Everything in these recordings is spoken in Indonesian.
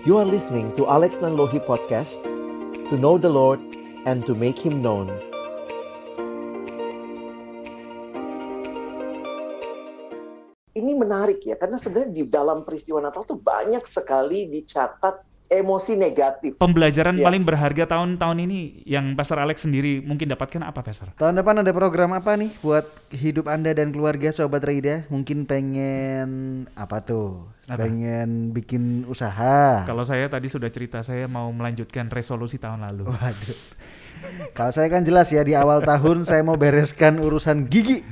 You are listening to Alex Nanlohi Podcast To know the Lord and to make Him known. Ini menarik ya, karena sebenarnya di dalam peristiwa Natal tuh banyak sekali dicatat emosi negatif. Pembelajaran Ya. paling berharga tahun-tahun ini yang Pastor Alex sendiri mungkin dapatkan apa, Pastor? Tahun depan ada program apa nih buat hidup Anda dan keluarga Sobat Raida? Mungkin pengen apa tuh? Apa? Pengen bikin usaha. Kalau saya tadi sudah cerita saya mau melanjutkan resolusi tahun lalu. Waduh. Kalau saya kan jelas ya di awal tahun saya mau bereskan urusan gigi.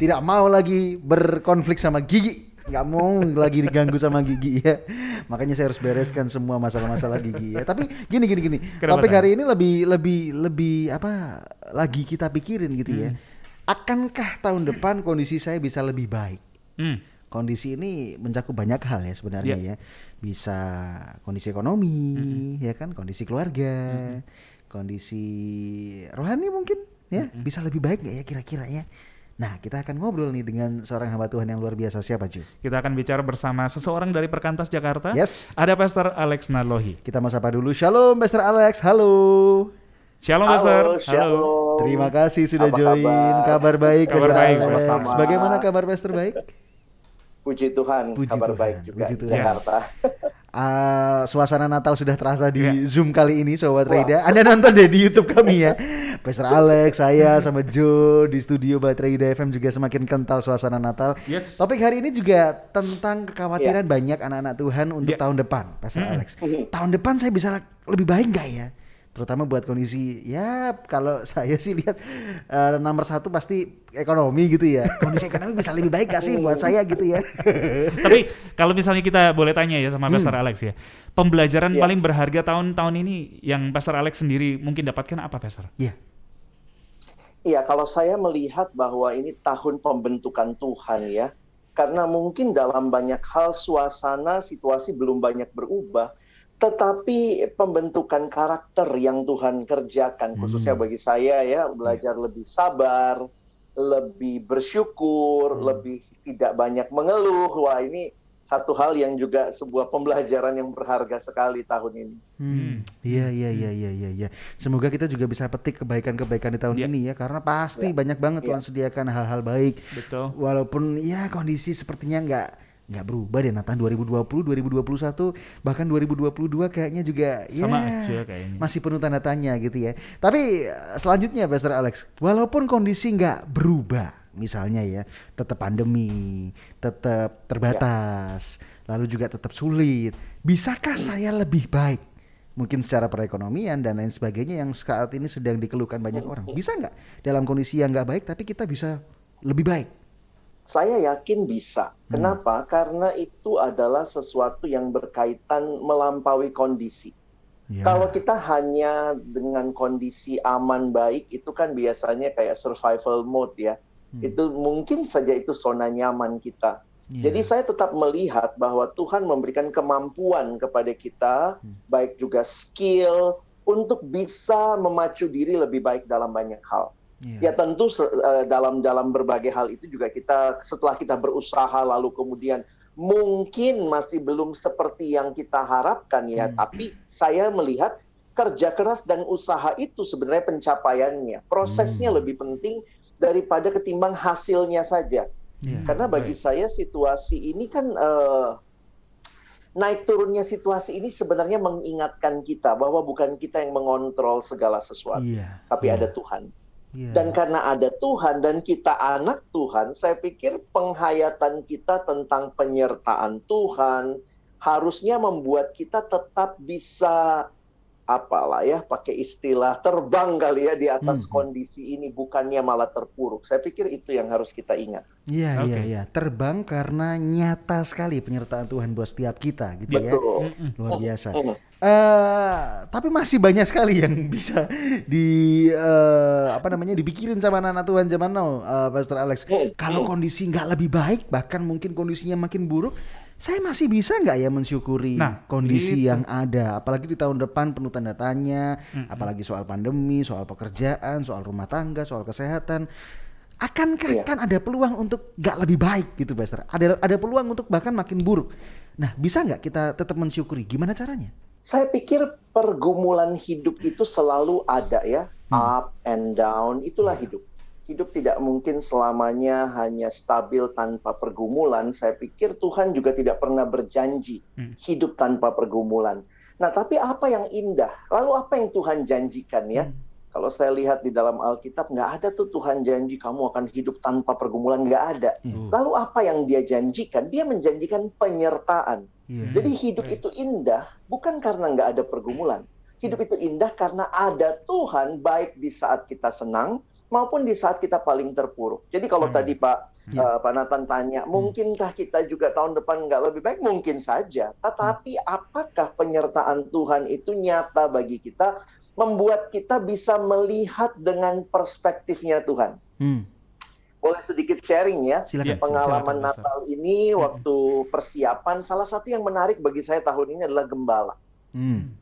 Tidak mau lagi berkonflik sama gigi. Nggak mau lagi diganggu sama gigi ya. Makanya saya harus bereskan semua masalah-masalah gigi ya. Tapi gini gini gini. Kenapa, Topik Kang? hari ini lebih lebih lebih apa lagi kita pikirin gitu ya. Hmm. Akankah tahun depan kondisi saya bisa lebih baik? Hmm. kondisi ini mencakup banyak hal ya sebenarnya Iya. ya. Bisa kondisi ekonomi, ya kan, kondisi keluarga, kondisi rohani mungkin ya, bisa lebih baik nggak ya kira-kira ya. Nah, kita akan ngobrol nih dengan seorang hamba Tuhan yang luar biasa siapa, Ju? Kita akan bicara bersama seseorang dari Perkantas Jakarta. Yes. Ada Pastor Alex Narlohi. Kita mau sapa dulu. Shalom, Pastor Alex. Halo. Shalom, Halo, Pastor. shalom. Terima kasih sudah Apa join. kabar? Kabar baik, Kabar Pastor baik, Alex. sama-sama. Bagaimana kabar Pastor baik? Puji Tuhan, Puji kabar Tuhan, baik juga puji Tuhan. Jakarta. Ah, suasana Natal sudah terasa di Iya. Zoom kali ini Sobat Wah. Raida. Anda nonton deh di YouTube kami ya. Pastor Alex, saya sama Joe di studio Bat Raida FM juga semakin kental suasana Natal. Yes. Topik hari ini juga tentang kekhawatiran banyak anak-anak Tuhan untuk Iya. tahun depan, Pastor Mm-mm. Alex. Tahun depan saya bisa lebih baik nggak ya? Terutama buat kondisi ya kalau saya sih lihat eh, nomor satu pasti ekonomi gitu ya. Kondisi ekonomi bisa lebih baik gak sih buat saya gitu ya? Tapi kalau misalnya kita boleh tanya ya sama Hmm. Pastor Alex ya. Pembelajaran Iya. paling berharga tahun-tahun ini yang Pastor Alex sendiri mungkin dapatkan apa, Pastor? Iya. Iya, kalau saya melihat bahwa ini tahun pembentukan Tuhan ya, karena mungkin dalam banyak hal suasana situasi belum banyak berubah, tetapi pembentukan karakter yang Tuhan kerjakan, khususnya Hmm. bagi saya ya, belajar lebih sabar, lebih bersyukur, Hmm. lebih tidak banyak mengeluh. Wah, ini satu hal yang juga sebuah pembelajaran yang berharga sekali tahun ini. Hmm. Iya iya iya iya iya iya. Semoga kita juga bisa petik kebaikan-kebaikan di tahun Iya. ini ya karena pasti Iya. banyak banget Iya. Tuhan sediakan hal-hal baik Betul. walaupun ya kondisi sepertinya nggak nggak berubah deh Nathan 2020 2021 bahkan 2022 kayaknya juga Sama ya aja kayaknya. masih penuh tanda tanya gitu ya. Tapi eh, selanjutnya Pastor Alex, walaupun kondisi nggak berubah, misalnya ya, tetap pandemi, tetap terbatas, lalu juga tetap sulit, bisakah saya lebih baik? Mungkin secara perekonomian dan lain sebagainya yang saat ini sedang dikeluhkan banyak orang. Bisa nggak dalam kondisi yang nggak baik tapi kita bisa lebih baik? Saya yakin bisa. Hmm. Kenapa? Karena itu adalah sesuatu yang berkaitan melampaui kondisi. Ya. Kalau kita hanya dengan kondisi aman baik, itu kan biasanya kayak survival mode ya. Hmm. Itu mungkin saja itu zona nyaman kita. Ya. Jadi saya tetap melihat bahwa Tuhan memberikan kemampuan kepada kita, Hmm. baik juga skill untuk bisa memacu diri lebih baik dalam banyak hal. Ya. Ya tentu eh, dalam dalam berbagai hal itu juga kita setelah kita berusaha lalu kemudian mungkin masih belum seperti yang kita harapkan ya, Hmm. tapi saya melihat kerja keras dan usaha itu sebenarnya pencapaiannya. Prosesnya Hmm. lebih penting daripada ketimbang hasilnya saja. Ya. Karena bagi baik. saya situasi ini kan eh, naik turunnya situasi ini sebenarnya mengingatkan kita bahwa bukan kita yang mengontrol segala sesuatu, Iya. tapi Iya. ada Tuhan. Iya. Dan karena ada Tuhan dan kita anak Tuhan, saya pikir penghayatan kita tentang penyertaan Tuhan harusnya membuat kita tetap bisa apalah ya pakai istilah terbang kali ya di atas Hmm. kondisi ini bukannya malah terpuruk. Saya pikir itu yang harus kita ingat. Iya Oke. iya iya, terbang karena nyata sekali penyertaan Tuhan buat setiap kita gitu ya. Betul. Mm-mm. Luar biasa. Eh, tapi masih banyak sekali yang bisa di eh, apa namanya dipikirin sama anak Tuhan zaman now, eh, Pastor Alex. Kalau kondisi nggak lebih baik, bahkan mungkin kondisinya makin buruk, saya masih bisa nggak ya mensyukuri Nah, kondisi itu. yang ada, apalagi di tahun depan penuh tanda tanya, Mm-mm. apalagi soal pandemi, soal pekerjaan, soal rumah tangga, soal kesehatan. Akankah Iya. kan ada peluang untuk nggak lebih baik gitu, Pastor? Ada ada peluang untuk bahkan makin buruk. Nah, bisa nggak kita tetap mensyukuri? Gimana caranya? Saya pikir pergumulan hidup itu selalu ada ya, Hmm. up and down, itulah hidup. Hidup tidak mungkin selamanya hanya stabil tanpa pergumulan. Saya pikir Tuhan juga tidak pernah berjanji Hmm. hidup tanpa pergumulan. Nah, tapi apa yang indah? Lalu apa yang Tuhan janjikan ya? Hmm. Kalau saya lihat di dalam Alkitab, nggak ada tuh Tuhan janji kamu akan hidup tanpa pergumulan, nggak ada. Oh. Lalu apa yang dia janjikan? Dia menjanjikan penyertaan. Iya. Jadi hidup itu indah bukan karena nggak ada pergumulan. Hidup itu indah karena ada Tuhan baik di saat kita senang maupun di saat kita paling terpuruk. Jadi kalau Hmm. tadi Pak Ya. eh, Pak Nathan tanya, mungkinkah kita juga tahun depan nggak lebih baik? Mungkin saja. Tetapi apakah penyertaan Tuhan itu nyata bagi kita, membuat kita bisa melihat dengan perspektifnya Tuhan? Hmm, Boleh sedikit sharing ya? silakan. Iya. pengalaman Silakan. Natal ini waktu persiapan salah satu yang menarik bagi saya tahun ini adalah gembala. Hmm,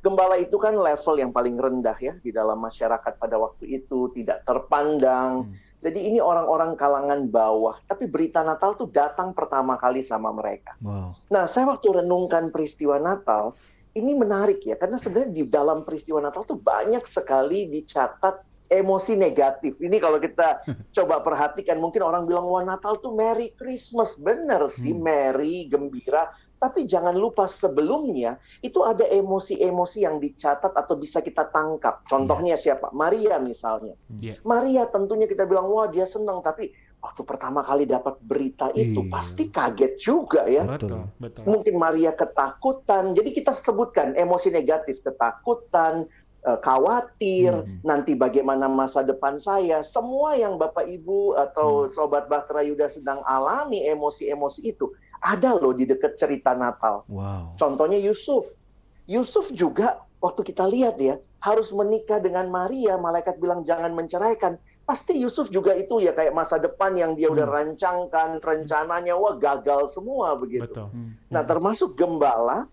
Gembala itu kan level yang paling rendah ya di dalam masyarakat pada waktu itu, tidak terpandang. Hmm. Jadi ini orang-orang kalangan bawah, tapi berita Natal tuh datang pertama kali sama mereka. Wow. Nah, saya waktu renungkan peristiwa Natal, ini menarik ya, karena sebenarnya di dalam peristiwa Natal tuh banyak sekali dicatat emosi negatif. Ini kalau kita coba perhatikan, mungkin orang bilang, wah Natal tuh Merry Christmas. Bener sih, Hmm. Merry, gembira. Tapi jangan lupa sebelumnya, itu ada emosi-emosi yang dicatat atau bisa kita tangkap. Contohnya siapa? Maria misalnya. Iya. Maria tentunya kita bilang, wah dia senang. Tapi waktu pertama kali dapat berita itu, Iya. pasti kaget juga ya Betul, betul. mungkin Maria ketakutan. Jadi kita sebutkan emosi negatif, ketakutan, eh, khawatir, Hmm. nanti bagaimana masa depan saya. Semua yang Bapak Ibu atau sobat Bahtera Yuda sedang alami emosi-emosi itu ada loh di dekat cerita Natal. Wow. Contohnya Yusuf. Yusuf juga waktu kita lihat ya harus menikah dengan Maria, malaikat bilang jangan menceraikan. Pasti Yusuf juga itu ya kayak masa depan yang dia udah Hmm. rancangkan, rencananya wah gagal semua begitu. Betul. Hmm. Nah, termasuk gembala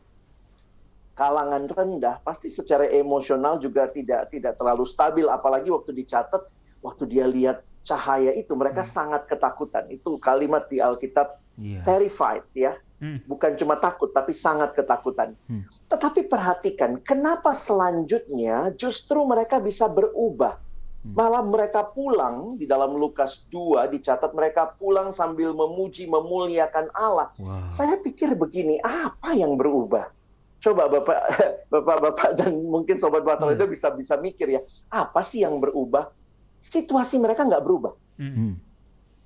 kalangan rendah pasti secara emosional juga tidak tidak terlalu stabil apalagi waktu dicatat waktu dia lihat cahaya itu mereka sangat ketakutan. Itu kalimat di Alkitab Iya. terrified ya. Hmm. Bukan cuma takut tapi sangat ketakutan. Hmm. Tetapi perhatikan kenapa selanjutnya justru mereka bisa berubah. Hmm. Malah mereka pulang di dalam Lukas 2 dicatat mereka pulang sambil memuji memuliakan Allah. Wow. Saya pikir begini, apa yang berubah? Coba Bapak, Bapak-bapak dan mungkin sobat Bapak Hmm. bisa bisa mikir ya, apa sih yang berubah? Situasi mereka nggak berubah, Hmm.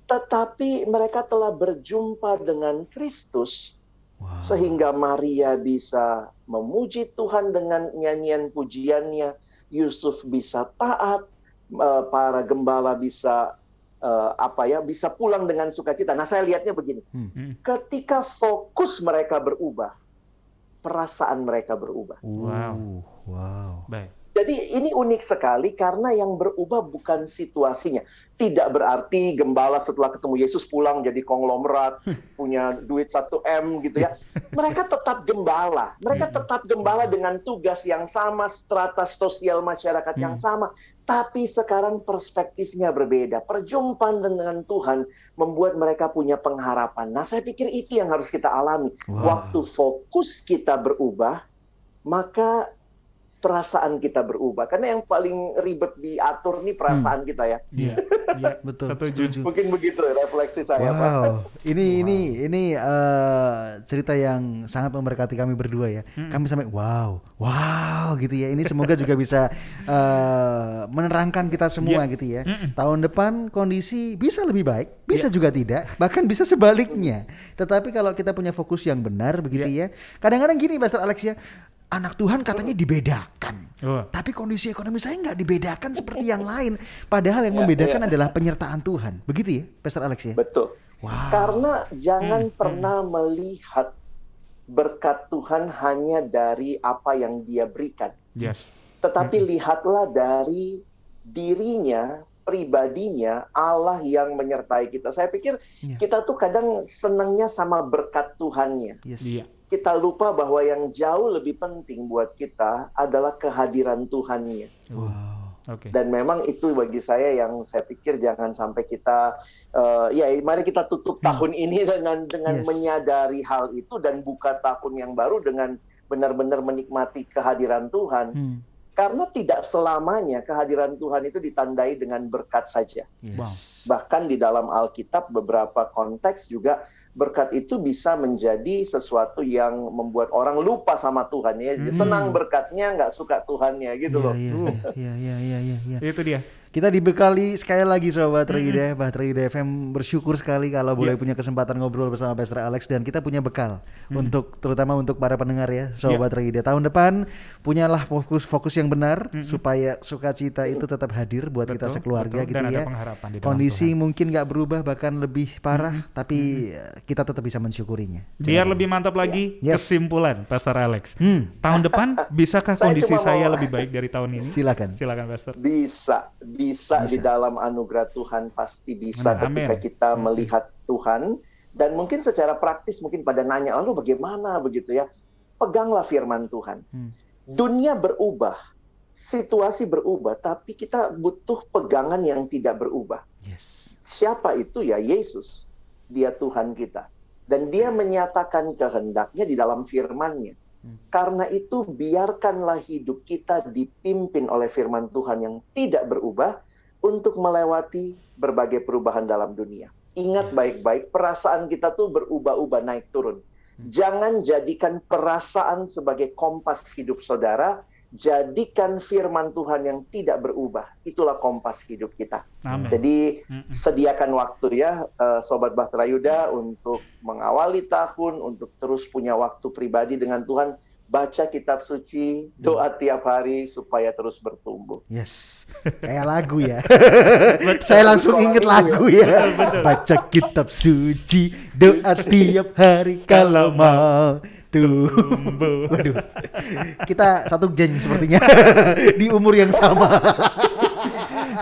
Hmm. tetapi mereka telah berjumpa dengan Kristus Wow. sehingga Maria bisa memuji Tuhan dengan nyanyian pujiannya, Yusuf bisa taat, eh, para gembala bisa eh, apa ya, bisa pulang dengan sukacita. Nah, saya lihatnya begini. Hmm. ketika fokus mereka berubah, perasaan mereka berubah. Wow. Wow. Baik. Jadi ini unik sekali karena yang berubah bukan situasinya. Tidak berarti gembala setelah ketemu Yesus pulang jadi konglomerat, punya duit 1 M gitu ya. Mereka tetap gembala. Mereka tetap gembala dengan tugas yang sama, strata sosial masyarakat yang sama. Tapi sekarang perspektifnya berbeda. Perjumpaan dengan Tuhan membuat mereka punya pengharapan. Nah, saya pikir itu yang harus kita alami. Wow. Waktu fokus kita berubah, maka perasaan kita berubah. Karena yang paling ribet diatur nih perasaan kita ya. Iya. Iya. Betul. Setuju. Mungkin begitu ya refleksi saya, Pak. Wow, ini Wow. ini ini eh, cerita yang sangat memberkati kami berdua ya. Mm. Kami sampai wow, wow gitu ya. Ini semoga juga bisa eh, menerangkan kita semua Iya. gitu ya. Mm-mm. Tahun depan kondisi bisa lebih baik, bisa juga tidak, bahkan bisa sebaliknya. Tetapi kalau kita punya fokus yang benar begitu ya. Kadang-kadang gini, Pastor Alex ya, anak Tuhan katanya dibedakan. Oh. Tapi kondisi ekonomi saya nggak dibedakan seperti yang lain. Padahal yang Ya, membedakan ya. adalah penyertaan Tuhan. Begitu ya, Pastor Alex ya? Betul. Wow. Karena jangan Hmm, pernah melihat berkat Tuhan hanya dari apa yang dia berikan. Yes. Tetapi lihatlah dari dirinya, pribadinya, Allah yang menyertai kita. Saya pikir Iya. kita tuh kadang senangnya sama berkat Tuhannya. Yes. Iya. Kita lupa bahwa yang jauh lebih penting buat kita adalah kehadiran Tuhannya. Wow. Oke. Dan memang itu bagi saya yang saya pikir jangan sampai kita eh, ya mari kita tutup tahun ini dengan dengan Yes. menyadari hal itu dan buka tahun yang baru dengan benar-benar menikmati kehadiran Tuhan. Hmm. Karena tidak selamanya kehadiran Tuhan itu ditandai dengan berkat saja. Yes. Bahkan di dalam Alkitab beberapa konteks juga berkat itu bisa menjadi sesuatu yang membuat orang lupa sama Tuhan ya. Hmm. Senang berkatnya, nggak suka Tuhannya gitu Iya, loh. Iya, Uh. iya, iya, iya, iya, iya. Itu dia. Kita dibekali sekali lagi Sobat Rida, Bah Rida FM bersyukur sekali kalau boleh Iya. punya kesempatan ngobrol bersama Pastor Alex dan kita punya bekal Hmm. untuk terutama untuk para pendengar ya Iya. Sobat Rida. Tahun depan punyalah fokus-fokus yang benar Mm-mm. supaya sukacita itu tetap hadir buat kita Betul, sekeluarga betul. gitu Dan ada ya. pengharapan di dalam Kondisi Tuhan. mungkin nggak berubah bahkan lebih parah tapi eh, kita tetap bisa mensyukurinya. Biar lebih mantap lagi Yes. kesimpulan Pastor Alex. Hmm, Tahun depan bisakah Saya kondisi saya mau- lebih baik dari tahun ini? silakan. Silakan Pastor. Bisa, bisa, di Bisa. dalam anugerah Tuhan pasti bisa Amin. ketika kita Hmm. melihat Tuhan dan mungkin secara praktis mungkin pada nanya lalu bagaimana begitu ya. Peganglah firman Tuhan. Hmm. Dunia berubah, situasi berubah, tapi kita butuh pegangan yang tidak berubah. Yes. Siapa itu ya Yesus. Dia Tuhan kita. Dan dia menyatakan kehendaknya di dalam firman-Nya. Karena itu biarkanlah hidup kita dipimpin oleh firman Tuhan yang tidak berubah untuk melewati berbagai perubahan dalam dunia. Ingat baik-baik, perasaan kita tuh berubah-ubah naik turun. Hmm. Jangan jadikan perasaan sebagai kompas hidup saudara, jadikan firman Tuhan yang tidak berubah. Itulah kompas hidup kita. Amin. Jadi sediakan waktu ya eh, Sobat Bahtera Yuda untuk mengawali tahun, untuk terus punya waktu pribadi dengan Tuhan, baca kitab suci, doa tiap hari supaya terus bertumbuh. Yes, kayak lagu ya. Saya langsung inget minggu lagu ya. ya. Baca kitab suci, doa tiap hari kalau mau tumbuh. Waduh, kita satu geng sepertinya di umur yang sama.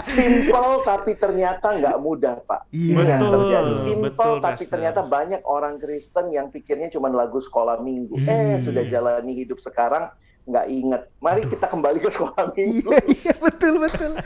Simple tapi ternyata nggak mudah Pak. Iya. Ini yang Betul, terjadi. Simple betul, tapi Pastor. ternyata banyak orang Kristen yang pikirnya cuma lagu sekolah minggu. Iya. Eh sudah jalani hidup sekarang nggak inget. Mari kita kembali ke sekolah minggu. Iya, iya betul betul.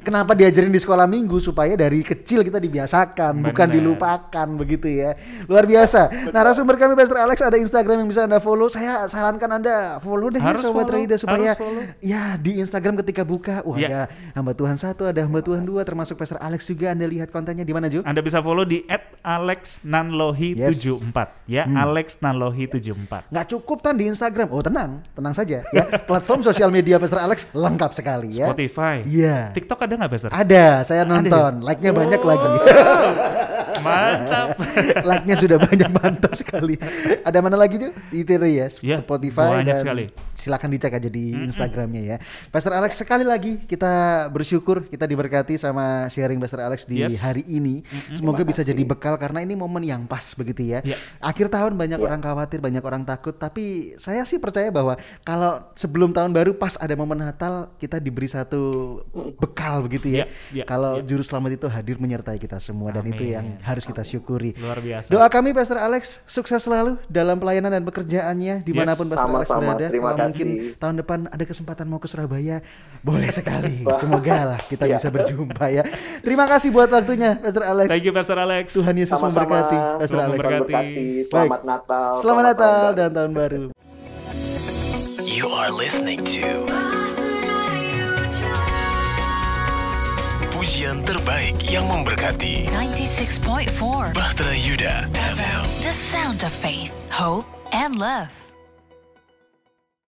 Kenapa diajarin di sekolah minggu supaya dari kecil kita dibiasakan, bukan Benar. dilupakan begitu ya. Luar biasa. Narasumber kami Pastor Alex ada Instagram yang bisa anda follow. Saya sarankan anda follow deh ya, Harus sobat Raida supaya harus ya di Instagram ketika buka, wah Ya. ada hamba Tuhan satu, ada hamba Tuhan dua, termasuk Pastor Alex juga. Anda lihat kontennya di mana Ju? Anda bisa follow di @alexnanlohi74 ya, Hmm. alexnanlohi74. Nggak cukup tan di Instagram. Oh tenang, tenang saja ya. Platform sosial media Pastor Alex lengkap sekali ya. Spotify. Iya. TikTok ada nggak, Pastor? Ada, saya Ada nonton. Like-nya banyak Oh, lagi. Mantap. like-nya sudah banyak mantap sekali. Ada mana lagi tuh? Itu ya, Ya, Spotify banyak dan sekali. silakan dicek aja di Instagramnya ya. Pastor Alex sekali lagi kita bersyukur kita diberkati sama sharing Pastor Alex di Yes. hari ini. Semoga Terima bisa kasih. jadi bekal karena ini momen yang pas begitu ya. Ya. Akhir tahun banyak Ya. orang khawatir, banyak orang takut, tapi saya sih percaya bahwa kalau sebelum tahun baru pas ada momen Natal kita diberi satu bekal begitu ya. Ya, ya, kalau ya. juru selamat itu hadir menyertai kita semua dan itu Amin. yang harus kita syukuri. Luar biasa. Doa kami Pastor Alex sukses selalu dalam pelayanan dan pekerjaannya di mana pun Pastor Alex Sama-sama, berada. terima Kalau mungkin kasih. tahun depan ada kesempatan mau ke Surabaya, boleh sekali. Semoga lah kita Ya. bisa berjumpa ya. Terima kasih buat waktunya Pastor Alex. Thank you Pastor Alex. Tuhan Yesus Sama-sama. memberkati Pastor Alex. memberkati. Selamat Natal. Selamat Natal tahun baru. dan tahun baru. You are listening to Pujian terbaik yang memberkati. 96.4 Bahtera Yuda FM The sound of faith, hope, and love.